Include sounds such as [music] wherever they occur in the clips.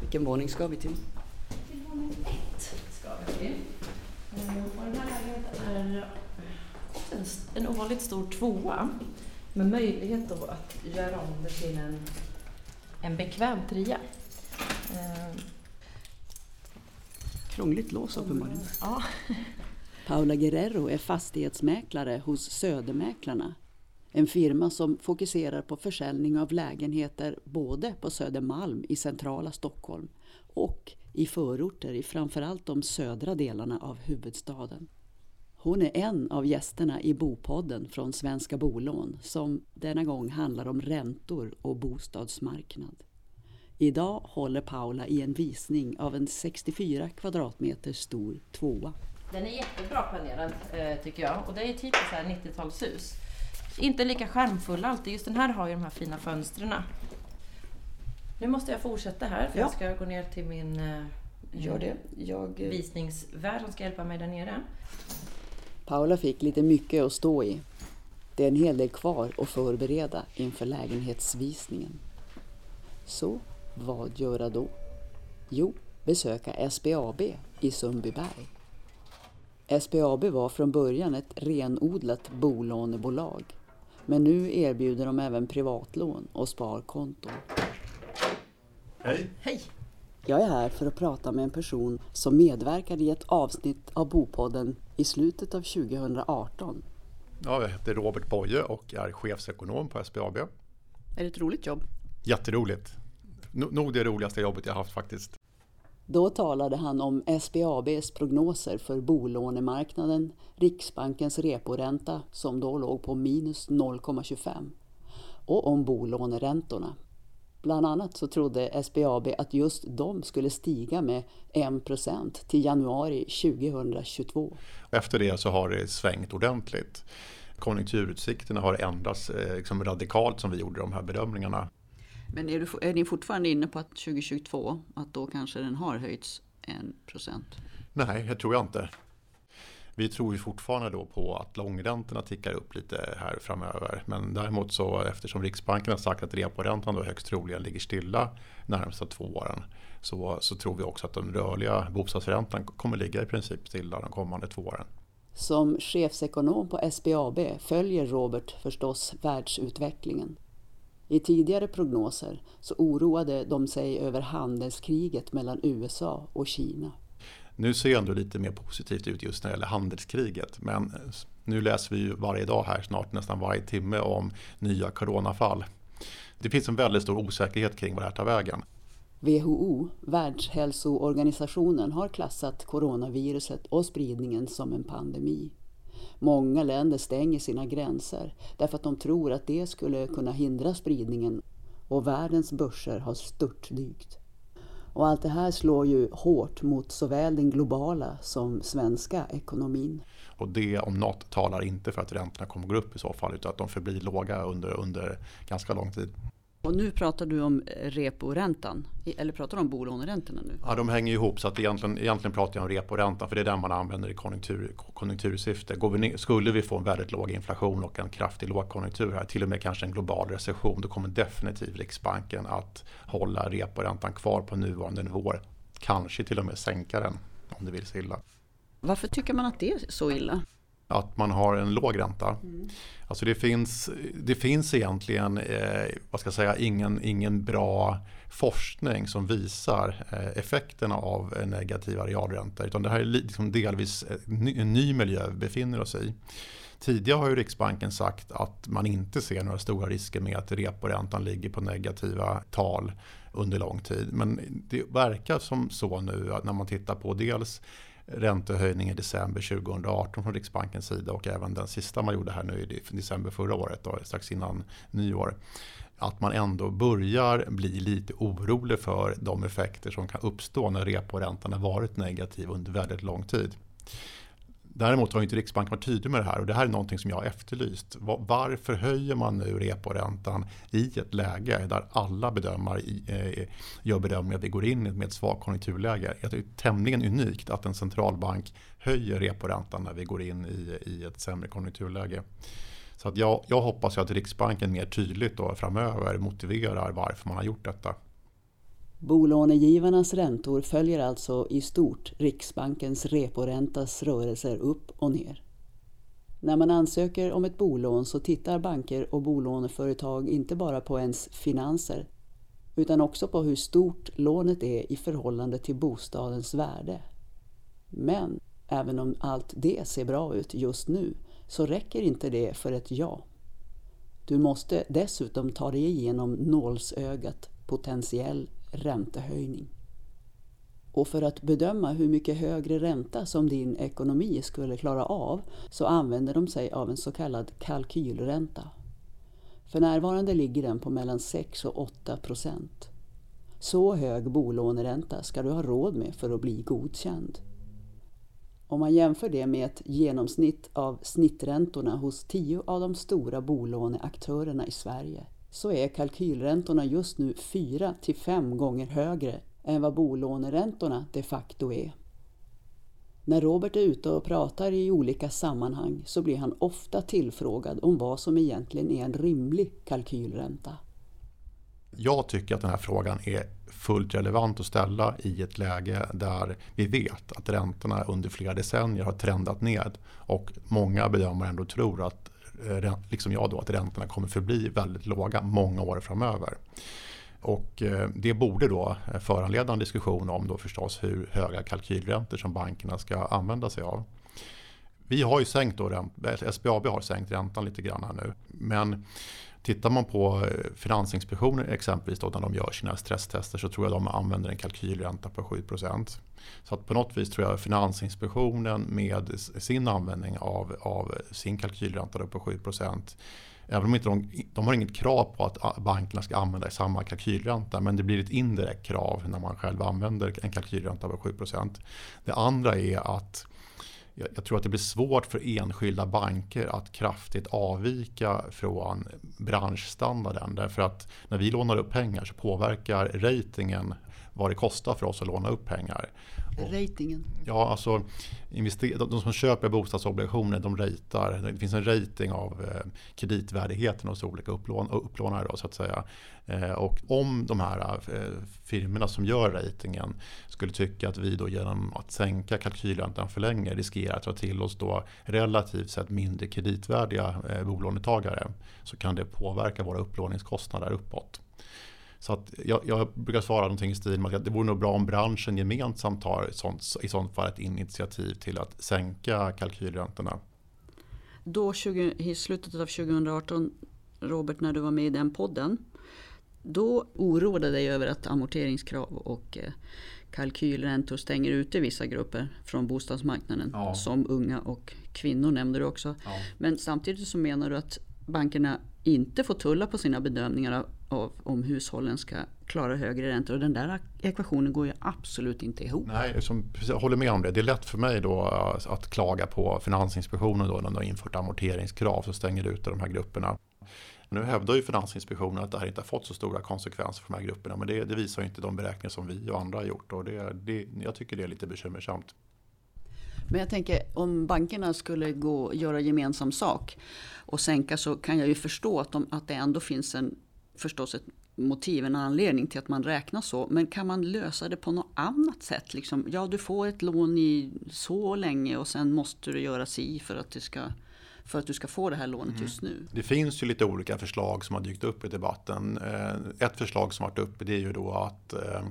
Vilken våning ska vi till? Till våning ett ska vi till. Eh, och den här lägenheten är en, en ovanligt stor tvåa med möjlighet då att göra om det till en, en bekväm trea. Eh, Krångligt lås uppenbarligen. Ja. Paula Guerrero är fastighetsmäklare hos Södermäklarna. En firma som fokuserar på försäljning av lägenheter både på Södermalm i centrala Stockholm och i förorter i framförallt de södra delarna av huvudstaden. Hon är en av gästerna i Bopodden från Svenska Bolån som denna gång handlar om räntor och bostadsmarknad. Idag håller Paula i en visning av en 64 kvadratmeter stor tvåa. Den är jättebra planerad eh, tycker jag och det är typiskt 90-talshus. Inte lika skärmfull alltid, just den här har ju de här fina fönstren. Nu måste jag fortsätta här för Ja. jag ska gå ner till min eh, Gör det. Jag, eh, visningsvärd som ska hjälpa mig där nere. Paula fick lite mycket att stå i. Det är en hel del kvar att förbereda inför lägenhetsvisningen. Så vad göra då? Jo, besöka SBAB i Sundbyberg. SBAB var från början ett renodlat bolånebolag. Men nu erbjuder de även privatlån och sparkonton. Hej! Hej! Jag är här för att prata med en person som medverkade i ett avsnitt av Bopodden i slutet av 2018. Ja, jag heter Robert Boye och är chefsekonom på SBAB. Är det ett roligt jobb? Jätteroligt. No- Nog det roligaste jobbet jag haft faktiskt. Då talade han om SBABs prognoser för bolånemarknaden, Riksbankens reporänta som då låg på minus 0,25 och om bolåneräntorna. Bland annat så trodde SBAB att just de skulle stiga med 1% till januari 2022. Efter det så har det svängt ordentligt. Konjunkturutsikterna har ändrats eh, liksom radikalt som vi gjorde de här bedömningarna. Men är, du, är ni fortfarande inne på att 2022, att då kanske den har höjts 1% Nej, det tror jag inte. Vi tror ju fortfarande då på att långräntorna tickar upp lite här framöver. Men däremot så eftersom Riksbanken har sagt att reporäntan då högst troligen ligger stilla närmsta två åren. Så, så tror vi också att den rörliga bostadsräntan kommer ligga i princip stilla de kommande två åren. Som chefsekonom på SBAB följer Robert förstås världsutvecklingen. I tidigare prognoser så oroade de sig över handelskriget mellan USA och Kina. Nu ser det ändå lite mer positivt ut just när det gäller handelskriget. Men nu läser vi ju varje dag här, snart nästan varje timme, om nya coronafall. Det finns en väldigt stor osäkerhet kring vad det här tar vägen. WHO, Världshälsoorganisationen, har klassat coronaviruset och spridningen som en pandemi. Många länder stänger sina gränser därför att de tror att det skulle kunna hindra spridningen och världens börser har störtdykt. Och allt det här slår ju hårt mot såväl den globala som svenska ekonomin. Och det om något talar inte för att räntorna kommer gå upp i så fall utan att de förblir låga under, under ganska lång tid. Och nu pratar du om reporäntan, eller pratar du om bolåneräntorna nu? Ja, de hänger ihop så att egentligen, egentligen pratar jag om reporäntan för det är den man använder i konjunktur, konjunktursyfte. Går vi ner, skulle vi få en väldigt låg inflation och en kraftig lågkonjunktur här, till och med kanske en global recession, då kommer definitivt Riksbanken att hålla reporäntan kvar på nuvarande nivåer. Kanske till och med sänka den om det vill sig illa. Varför tycker man att det är så illa? Att man har en låg ränta. Alltså det finns, det finns egentligen eh, vad ska jag säga, ingen, ingen bra forskning som visar eh, effekterna av en negativa realräntor. Utan det här är liksom delvis en ny, en ny miljö vi befinner oss i. Tidigare har ju Riksbanken sagt att man inte ser några stora risker med att reporäntan ligger på negativa tal under lång tid. Men det verkar som så nu när man tittar på dels räntehöjning i december 2018 från Riksbankens sida och även den sista man gjorde här nu i december förra året, då, strax innan nyår. Att man ändå börjar bli lite orolig för de effekter som kan uppstå när reporäntan har varit negativ under väldigt lång tid. Däremot har inte Riksbanken varit tydlig med det här och det här är någonting som jag har efterlyst. Varför höjer man nu reporäntan i ett läge där alla bedömare eh, gör bedömningen att vi går in med ett svagt konjunkturläge? Det är tämligen unikt att en centralbank höjer reporäntan när vi går in i, i ett sämre konjunkturläge. Så att jag, jag hoppas att Riksbanken mer tydligt då framöver motiverar varför man har gjort detta. Bolånegivarnas räntor följer alltså i stort Riksbankens reporäntas rörelser upp och ner. När man ansöker om ett bolån så tittar banker och bolåneföretag inte bara på ens finanser utan också på hur stort lånet är i förhållande till bostadens värde. Men även om allt det ser bra ut just nu så räcker inte det för ett ja. Du måste dessutom ta dig igenom nålsögat potentiell räntehöjning. Och för att bedöma hur mycket högre ränta som din ekonomi skulle klara av så använder de sig av en så kallad kalkylränta. För närvarande ligger den på mellan 6 och 8 procent. Så hög bolåneränta ska du ha råd med för att bli godkänd. Om man jämför det med ett genomsnitt av snitträntorna hos tio av de stora bolåneaktörerna i Sverige så är kalkylräntorna just nu 4 till 5 gånger högre än vad bolåneräntorna de facto är. När Robert är ute och pratar i olika sammanhang så blir han ofta tillfrågad om vad som egentligen är en rimlig kalkylränta. Jag tycker att den här frågan är fullt relevant att ställa i ett läge där vi vet att räntorna under flera decennier har trendat ned och många bedömare ändå tror att, Eh, liksom jag då, att räntorna kommer förbli väldigt låga många år framöver. Och eh, det borde då eh, föranleda en diskussion om då förstås hur höga kalkylräntor som bankerna ska använda sig av. Vi har ju sänkt då, SBAB har sänkt räntan lite grann här nu. Men tittar man på eh, Finansinspektionen exempelvis då när de gör sina stresstester så tror jag de använder en kalkylränta på 7% Så att på något vis tror jag Finansinspektionen med sin användning av, av sin kalkylränta på 7 Även om inte de, de har inget krav på att ah, bankerna ska använda samma kalkylränta men det blir ett indirekt krav när man själv använder en kalkylränta på 7% Det andra är att jag tror att det blir svårt för enskilda banker att kraftigt avvika från branschstandarden. Därför att när vi lånar upp pengar så påverkar ratingen vad det kostar för oss att låna upp pengar. Ratingen? Ja, alltså de som köper bostadsobligationer de ratear. Det finns en rating av eh, kreditvärdigheten hos olika upplån, upplånare. Då, så att säga. Eh, och om de här eh, firmorna som gör ratingen skulle tycka att vi då genom att sänka kalkylräntan för länge riskerar att ta till oss då relativt sett mindre kreditvärdiga bolånetagare så kan det påverka våra upplåningskostnader uppåt. Så att jag, jag, brukar svara någonting i stil med att det vore nog bra om branschen gemensamt tar sånt, i sånt fall ett initiativ till att sänka kalkylräntorna. Då 20, i slutet av 2018, Robert, när du var med i den podden, då oroade dig över att amorteringskrav och eh, kalkylräntor stänger ute vissa grupper från bostadsmarknaden. Ja. Som unga och kvinnor nämnde du också. Ja. Men samtidigt så menar du att bankerna inte får tulla på sina bedömningar av, av, om hushållen ska klara högre räntor. Och den där ekvationen går ju absolut inte ihop. Nej, som, jag håller med om det. Det är lätt för mig då eh, att, klaga på Finansinspektionen då när de har infört amorteringskrav som stänger ute de här grupperna. Nu hävdar ju Finansinspektionen att det här inte har fått så stora konsekvenser för de här grupperna. Men det, det visar inte de beräkningar som vi och andra har gjort. Och det, det, jag tycker det är lite bekymmersamt. Men jag tänker om bankerna skulle gå, göra gemensam sak och sänka så kan jag ju förstå att, de, att det ändå finns en, förstås ett motiv, en anledning till att man räknar så. Men kan man lösa det på något annat sätt? Liksom, ja, du får ett lån i så länge och sen måste du göra si för att det ska för att du ska få det här lånet just nu? Mm. Det finns ju lite olika förslag som har dykt upp i debatten. Eh, ett förslag som varit uppe det är ju då att eh,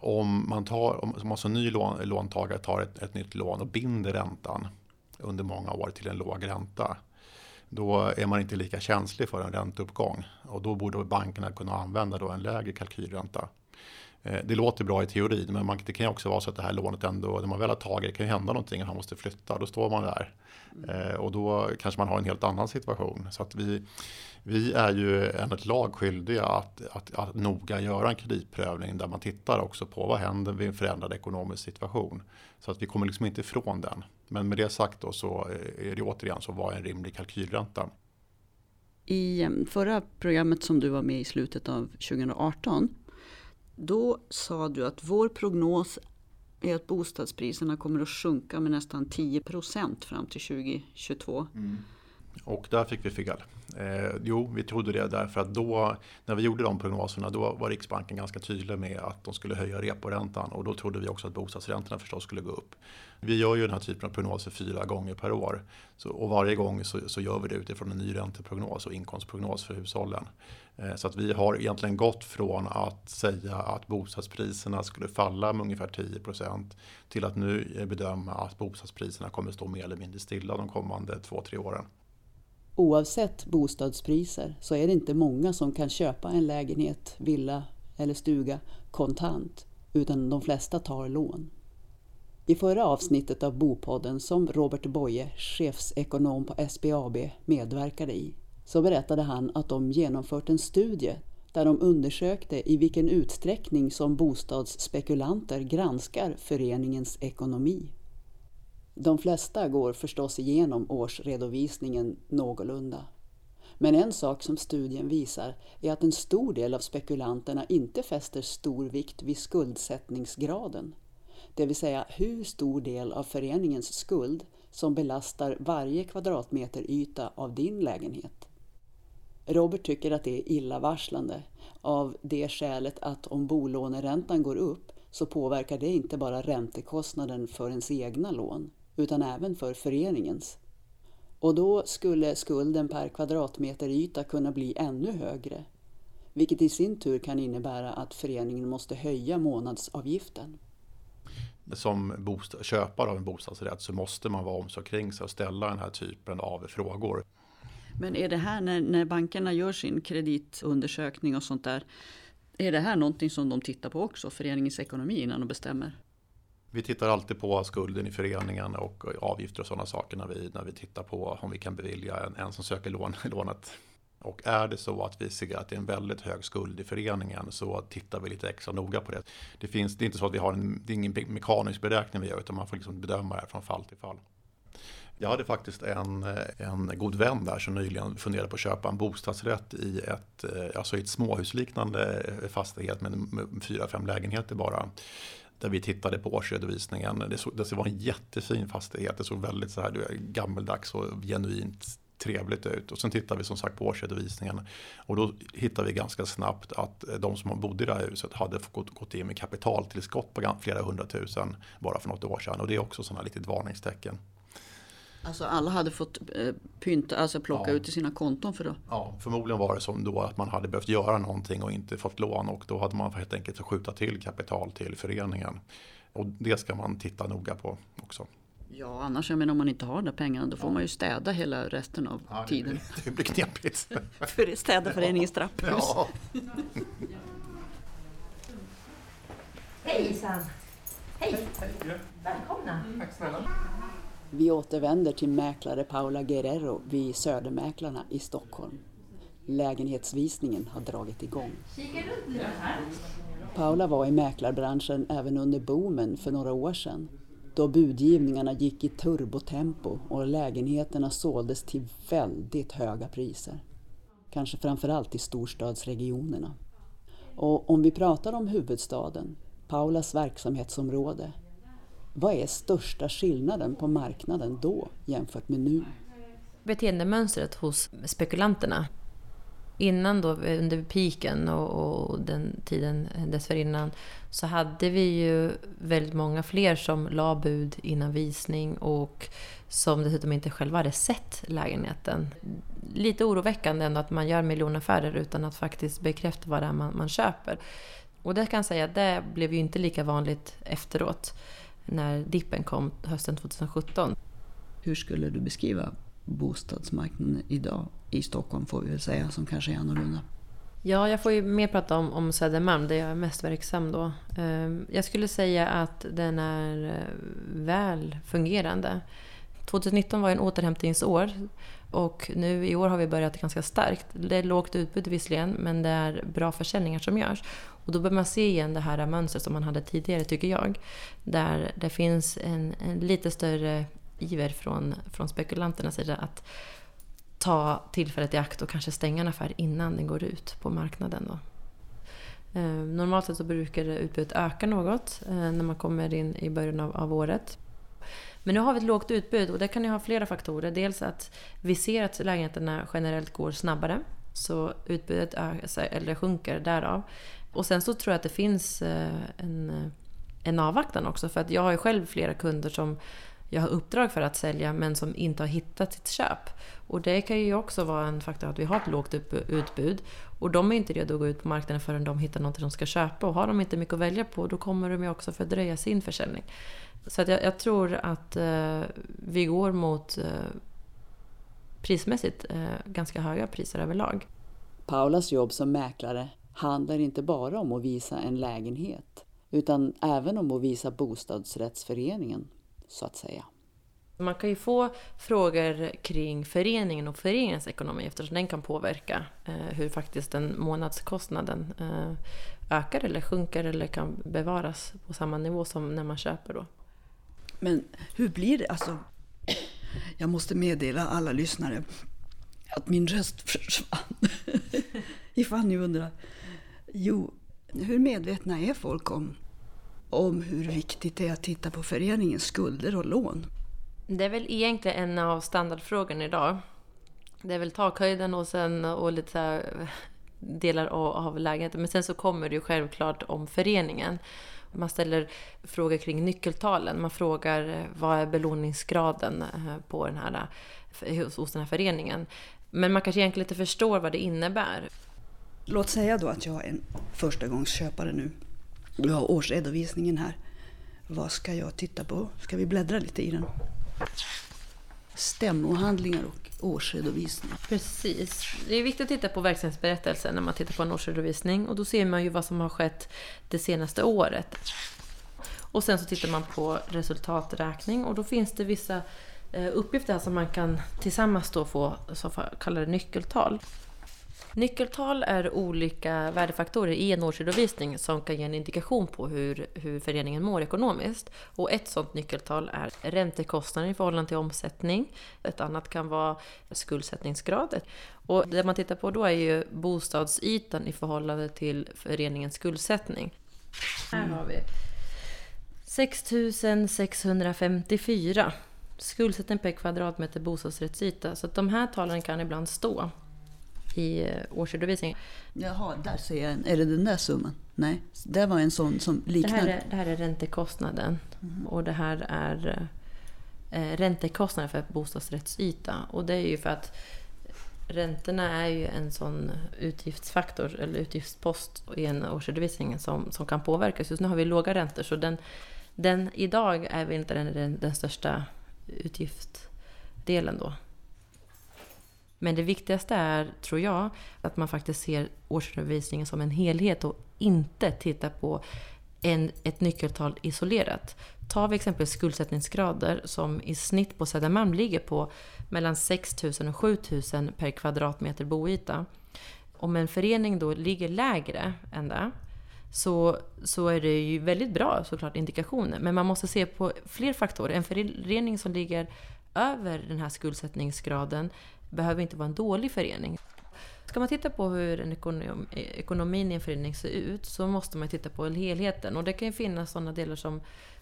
om man tar, om alltså en ny lån, låntagare tar ett, ett nytt lån och binder räntan under många år till en låg ränta. Då är man inte lika känslig för en ränteuppgång och då borde bankerna kunna använda då en lägre kalkylränta. Eh, det låter bra i teorin men man, det kan ju också vara så att det här lånet ändå, när man väl har tagit det kan ju hända någonting och han måste flytta. Då står man där. Mm. Och då kanske man har en helt annan situation. Så att vi, vi är ju enligt lag skyldiga att, att, att noga göra en kreditprövning där man tittar också på vad händer vid en förändrad ekonomisk situation. Så att vi kommer liksom inte ifrån den. Men med det sagt då så är det återigen så var en rimlig kalkylränta. I eh, förra programmet som du var med i slutet av 2018 då sa du att vår prognos är att bostadspriserna kommer att sjunka med nästan 10 procent fram till 2022. Mm. Och där fick vi fel. Eh, jo, vi trodde det därför att då, när vi gjorde de prognoserna, då var Riksbanken ganska tydlig med att de skulle höja reporäntan och då trodde vi också att bostadsräntorna förstås skulle gå upp. Vi gör ju den här typen av prognoser fyra gånger per år så, och varje gång så, så, gör vi det utifrån en ny ränteprognos och inkomstprognos för hushållen. Eh, så att vi har egentligen gått från att säga att bostadspriserna skulle falla med ungefär 10% till att nu bedöma att bostadspriserna kommer stå mer eller mindre stilla de kommande två, tre åren. Oavsett bostadspriser så är det inte många som kan köpa en lägenhet, villa eller stuga kontant, utan de flesta tar lån. I förra avsnittet av Bopodden som Robert Boye, chefsekonom på SBAB, medverkade i, så berättade han att de genomfört en studie där de undersökte i vilken utsträckning som bostadsspekulanter granskar föreningens ekonomi. De flesta går förstås igenom årsredovisningen någorlunda. Men en sak som studien visar är att en stor del av spekulanterna inte fäster stor vikt vid skuldsättningsgraden. Det vill säga hur stor del av föreningens skuld som belastar varje kvadratmeter yta av din lägenhet. Robert tycker att det är illavarslande av det skälet att om bolåneräntan går upp så påverkar det inte bara räntekostnaden för ens egna lån utan även för föreningens. Och då skulle skulden per kvadratmeter yta kunna bli ännu högre, vilket i sin tur kan innebära att föreningen måste höja månadsavgiften. Som köpare av en bostadsrätt så måste man vara omsorg kring sig och ställa den här typen av frågor. Men är det här när, när bankerna gör sin kreditundersökning och sånt där, är det här någonting som de tittar på också, föreningens ekonomi, innan de bestämmer? Vi tittar alltid på skulden i föreningen och avgifter och sådana saker när vi, när vi tittar på om vi kan bevilja en, en som söker lån, [laughs] lånet. Och är det så att vi ser att det är en väldigt hög skuld i föreningen så tittar vi lite extra noga på det. Det, finns, det är inte så att vi har en, det är ingen mekanisk beräkning vi gör utan man får liksom bedöma det från fall till fall. Jag hade faktiskt en, en god vän där som nyligen funderade på att köpa en bostadsrätt i ett, eh, alltså ett småhusliknande eh, fastighet med, med fyra, fem lägenheter bara där vi tittade på årsredovisningen. Det, såg, det var en jättefin fastighet. Det såg väldigt så här, gammeldags och genuint trevligt ut. Och sen tittade vi som sagt på årsredovisningen. Och då hittade vi ganska snabbt att de som bodde i det här huset hade gått, gått in med kapitaltillskott på flera hundratusen bara för något år sedan. Och det är också sådana litet varningstecken. Alltså alla hade fått eh, pynta, alltså plocka ja. ut i sina konton för då? Ja, förmodligen var det som då att man hade behövt göra någonting och inte fått lån och då hade man helt enkelt skjuta till kapital till föreningen. Och det ska man titta noga på också. Ja, annars jag menar, om man inte har de pengarna då får ja. man ju städa hela resten av ja, det tiden. Blir, [laughs] det blir knepigt. [laughs] för städa föreningens trapphus. Ja. Hejsan! Hej! Hej. Välkomna! Tack snälla! Vi återvänder till mäklare Paula Guerrero vid Södermäklarna i Stockholm. Lägenhetsvisningen har dragit igång. Paula var i mäklarbranschen även under boomen för några år sedan då budgivningarna gick i turbotempo och lägenheterna såldes till väldigt höga priser. Kanske framförallt i storstadsregionerna. Och om vi pratar om huvudstaden, Paulas verksamhetsområde, vad är största skillnaden på marknaden då jämfört med nu? Beteendemönstret hos spekulanterna. Innan då, under piken och, och den tiden dessförinnan, så hade vi ju väldigt många fler som la bud innan visning och som dessutom inte själva hade sett lägenheten. Lite oroväckande ändå att man gör miljonaffärer utan att faktiskt bekräfta vad det är man, man köper. Och det kan jag säga, det blev ju inte lika vanligt efteråt när dippen kom hösten 2017. Hur skulle du beskriva bostadsmarknaden idag i Stockholm får vi väl säga, som kanske är annorlunda? Ja, jag får ju mer prata om, om Södermalm där jag är mest verksam då. Ehm, jag skulle säga att den är eh, väl fungerande. 2019 var en återhämtningsår och nu i år har vi börjat ganska starkt. Det är lågt utbud visserligen, men det är bra försäljningar som görs. Och då bör man se igen det här mönstret som man hade tidigare, tycker jag. Där det finns en, en lite större iver från, från spekulanternas sida att ta tillfället i akt och kanske stänga en affär innan den går ut på marknaden. Då. Eh, normalt sett så brukar utbudet öka något eh, när man kommer in i början av, av året. Men nu har vi ett lågt utbud och det kan ju ha flera faktorer. Dels att vi ser att lägenheterna generellt går snabbare. Så utbudet eller sjunker därav. Och sen så tror jag att det finns eh, en, eh, en avvaktan också. För att jag har ju själv flera kunder som jag har uppdrag för att sälja men som inte har hittat sitt köp. Och det kan ju också vara en faktor att vi har ett lågt utbud. Och de är inte redo att gå ut på marknaden förrän de hittar något de ska köpa. Och har de inte mycket att välja på då kommer de ju också fördröja sin försäljning. Så att jag, jag tror att eh, vi går mot eh, prismässigt eh, ganska höga priser överlag. Paulas jobb som mäklare handlar inte bara om att visa en lägenhet utan även om att visa bostadsrättsföreningen, så att säga. Man kan ju få frågor kring föreningen och föreningens ekonomi eftersom den kan påverka eh, hur faktiskt den månadskostnaden eh, ökar eller sjunker eller kan bevaras på samma nivå som när man köper. Då. Men hur blir det? Alltså, jag måste meddela alla lyssnare att min röst försvann. [laughs] Ifall ni undrar. Jo, hur medvetna är folk om, om hur viktigt det är att titta på föreningens skulder och lån? Det är väl egentligen en av standardfrågorna idag. Det är väl takhöjden och sen och lite eh, delar av lägenheten. Men sen så kommer det ju självklart om föreningen. Man ställer frågor kring nyckeltalen. Man frågar eh, vad är belåningsgraden eh, på den här, hos den här föreningen. Men man kanske egentligen inte förstår vad det innebär. Låt säga då att jag är en förstagångsköpare nu. Jag har årsredovisningen här. Vad ska jag titta på? Ska vi bläddra lite i den? Stämmohandlingar och årsredovisning. Precis. Det är viktigt att titta på verksamhetsberättelsen när man tittar på en årsredovisning. Och då ser man ju vad som har skett det senaste året. Och sen så tittar man på resultaträkning och då finns det vissa eh, uppgifter som man kan tillsammans då få så kallade nyckeltal. Nyckeltal är olika värdefaktorer i en årsredovisning som kan ge en indikation på hur, hur föreningen mår ekonomiskt. Och ett sådant nyckeltal är räntekostnader i förhållande till omsättning. Ett annat kan vara skuldsättningsgrad. Och det man tittar på då är ju bostadsytan i förhållande till föreningens skuldsättning. Här har vi 6654 skuldsättning per kvadratmeter bostadsrättsyta. Så de här talen kan ibland stå i eh, årsredovisningen. Jaha, där ser jag en. Är det den där summan? Nej, det var en sån som liknar. Det här är, det här är räntekostnaden mm. och det här är eh, räntekostnaden för bostadsrättsyta. Och det är ju för att räntorna är ju en sån utgiftsfaktor eller utgiftspost i en årsredovisning som, som kan påverkas. Just nu har vi låga räntor så den, den idag är väl inte den, den, den största utgiftsdelen då. Men det viktigaste är, tror jag, att man faktiskt ser årsredovisningen som en helhet och inte tittar på en, ett nyckeltal isolerat. Tar vi exempelvis skuldsättningsgrader som i snitt på Södermalm ligger på mellan 6 000 och 7 000 per kvadratmeter boyta. Om en förening då ligger lägre än det så, så är det ju väldigt bra såklart indikationer. Men man måste se på fler faktorer. En förening som ligger över den här skuldsättningsgraden behöver inte vara en dålig förening. Ska man titta på hur en ekonom, ekonomin i en förening ser ut så måste man titta på helheten. Och det kan ju finnas sådana delar som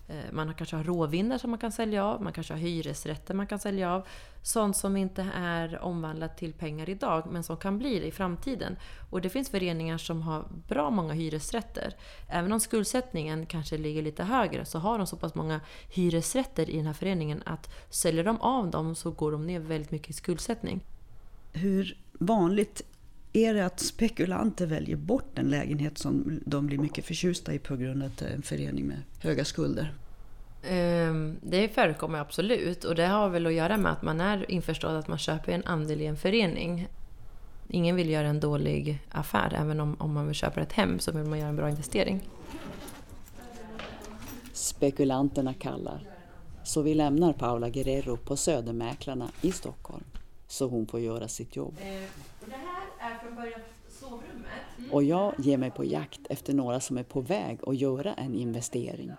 Eh, man kanske har råvindar som man kan sälja av, man kanske har hyresrätter man kan sälja av. Sånt som inte är omvandlat till pengar idag men som kan bli det i framtiden. Och det finns föreningar som har bra många hyresrätter. Även om skuldsättningen kanske ligger lite högre så har de så pass många hyresrätter i den här föreningen att säljer de av dem så går de ner väldigt mycket i skuldsättning. Hur vanligt är det att spekulanter väljer bort en lägenhet som de blir mycket förtjusta i på grund av att det är en förening med höga skulder? Ehm, det förekommer absolut och det har väl att göra med att man är införstådd att man köper en andel i en förening. Ingen vill göra en dålig affär, även om, om man vill köpa ett hem så vill man göra en bra investering. Spekulanterna kallar. Så vi lämnar Paula Guerrero på Södermäklarna i Stockholm så hon får göra sitt jobb. Är från början sovrummet. Mm. Och jag ger mig på jakt efter några som är på väg att göra en investering.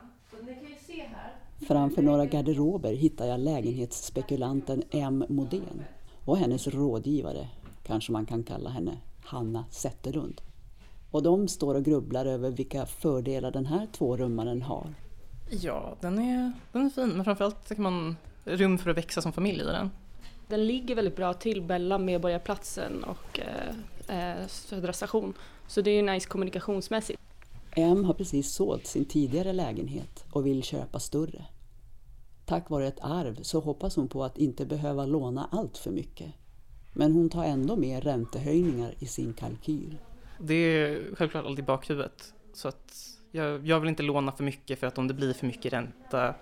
Framför några garderober hittar jag lägenhetsspekulanten M Modén och hennes rådgivare, kanske man kan kalla henne Hanna Zetterlund. Och de står och grubblar över vilka fördelar den här tvårummaren har. Ja, den är, den är fin men framförallt kan man rum för att växa som familj i den. Den ligger väldigt bra till mellan Medborgarplatsen och eh, eh, Södra station. Så det är ju nice kommunikationsmässigt. M har precis sålt sin tidigare lägenhet och vill köpa större. Tack vare ett arv så hoppas hon på att inte behöva låna allt för mycket. Men hon tar ändå med räntehöjningar i sin kalkyl. Det är självklart alltid i bakhuvudet. Så att jag, jag vill inte låna för mycket för att om det blir för mycket ränta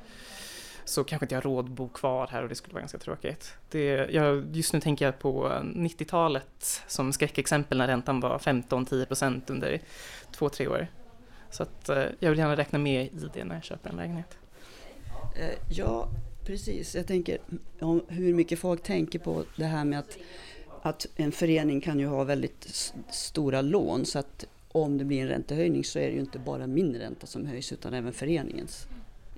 så kanske inte jag har råd att bo kvar här och det skulle vara ganska tråkigt. Det, jag, just nu tänker jag på 90-talet som skräckexempel när räntan var 15-10% under två, tre år. Så att eh, jag vill gärna räkna med i det när jag köper en lägenhet. Eh, ja, precis. Jag tänker om hur mycket folk tänker på det här med att, att en förening kan ju ha väldigt stora lån så att om det blir en räntehöjning så är det ju inte bara min ränta som höjs utan även föreningens.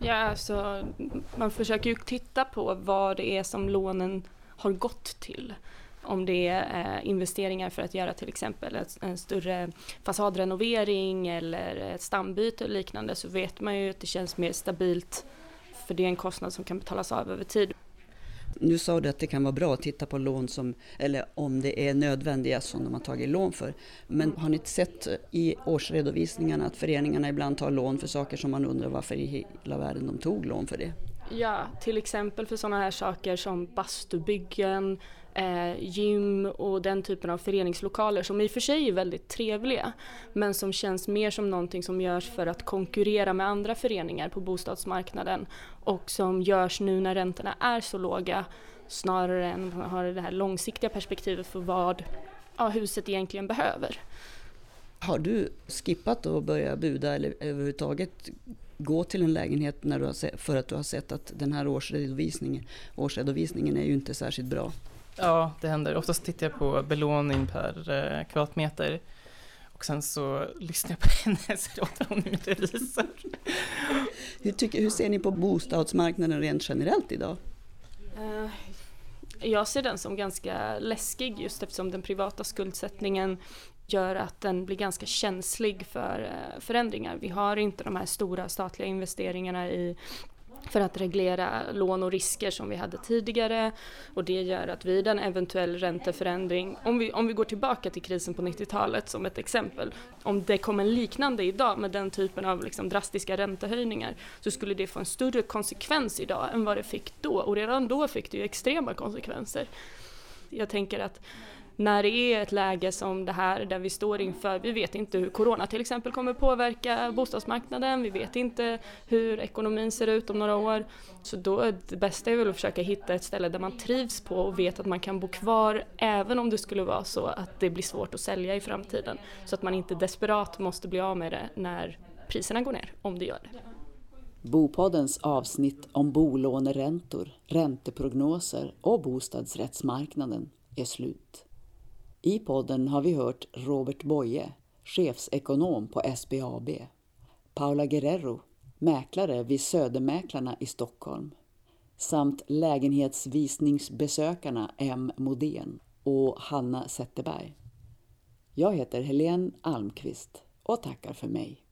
Ja, alltså, man försöker ju titta på vad det är som lånen har gått till. Om det är eh, investeringar för att göra till exempel en större fasadrenovering eller ett stambyte och liknande så vet man ju att det känns mer stabilt för det är en kostnad som kan betalas av över tid. Nu sa du att det kan vara bra att titta på lån som, eller om det är nödvändiga som de har tagit lån för. Men har ni inte sett i årsredovisningarna att föreningarna ibland tar lån för saker som man undrar varför i hela världen de tog lån för det? Ja, till exempel för sådana här saker som bastubyggen, eh, gym och den typen av föreningslokaler som i och för sig är väldigt trevliga men som känns mer som någonting som görs för att konkurrera med andra föreningar på bostadsmarknaden och som görs nu när räntorna är så låga snarare än att man har det här långsiktiga perspektivet för vad ja, huset egentligen behöver. Har du skippat att börja buda eller överhuvudtaget gå till en lägenhet när du har för att du har sett att den här årsredovisningen, årsredovisningen är ju inte särskilt bra? Ja, det händer. Oftast tittar jag på belåning per eh, kvadratmeter och sen så lyssnar jag på [laughs] henne så låter hon min revisor. Hur, tycker, hur ser ni på bostadsmarknaden rent generellt idag? Uh, jag ser den som ganska läskig just eftersom den privata skuldsättningen gör att den blir ganska känslig för eh, förändringar. Vi har inte de här stora statliga investeringarna i för att reglera lån och risker som vi hade tidigare och det gör att vid en eventuell ränteförändring, om vi, om vi går tillbaka till krisen på 90-talet som ett exempel, om det kom en liknande idag med den typen av liksom drastiska räntehöjningar så skulle det få en större konsekvens idag än vad det fick då och redan då fick det ju extrema konsekvenser. Jag tänker att när det är ett läge som det här där vi står inför, vi vet inte hur corona till exempel kommer påverka bostadsmarknaden, vi vet inte hur ekonomin ser ut om några år. Så då är det bästa är väl att försöka hitta ett ställe där man trivs på och vet att man kan bo kvar även om det skulle vara så att det blir svårt att sälja i framtiden. Så att man inte desperat måste bli av med det när priserna går ner, om det gör det. Bopoddens avsnitt om bolåneräntor, ränteprognoser och bostadsrättsmarknaden är slut. I podden har vi hört Robert Boye, chefsekonom på SBAB, Paula Guerrero, mäklare vid Södermäklarna i Stockholm, samt lägenhetsvisningsbesökarna M Modén och Hanna Zetterberg. Jag heter Helene Almqvist och tackar för mig.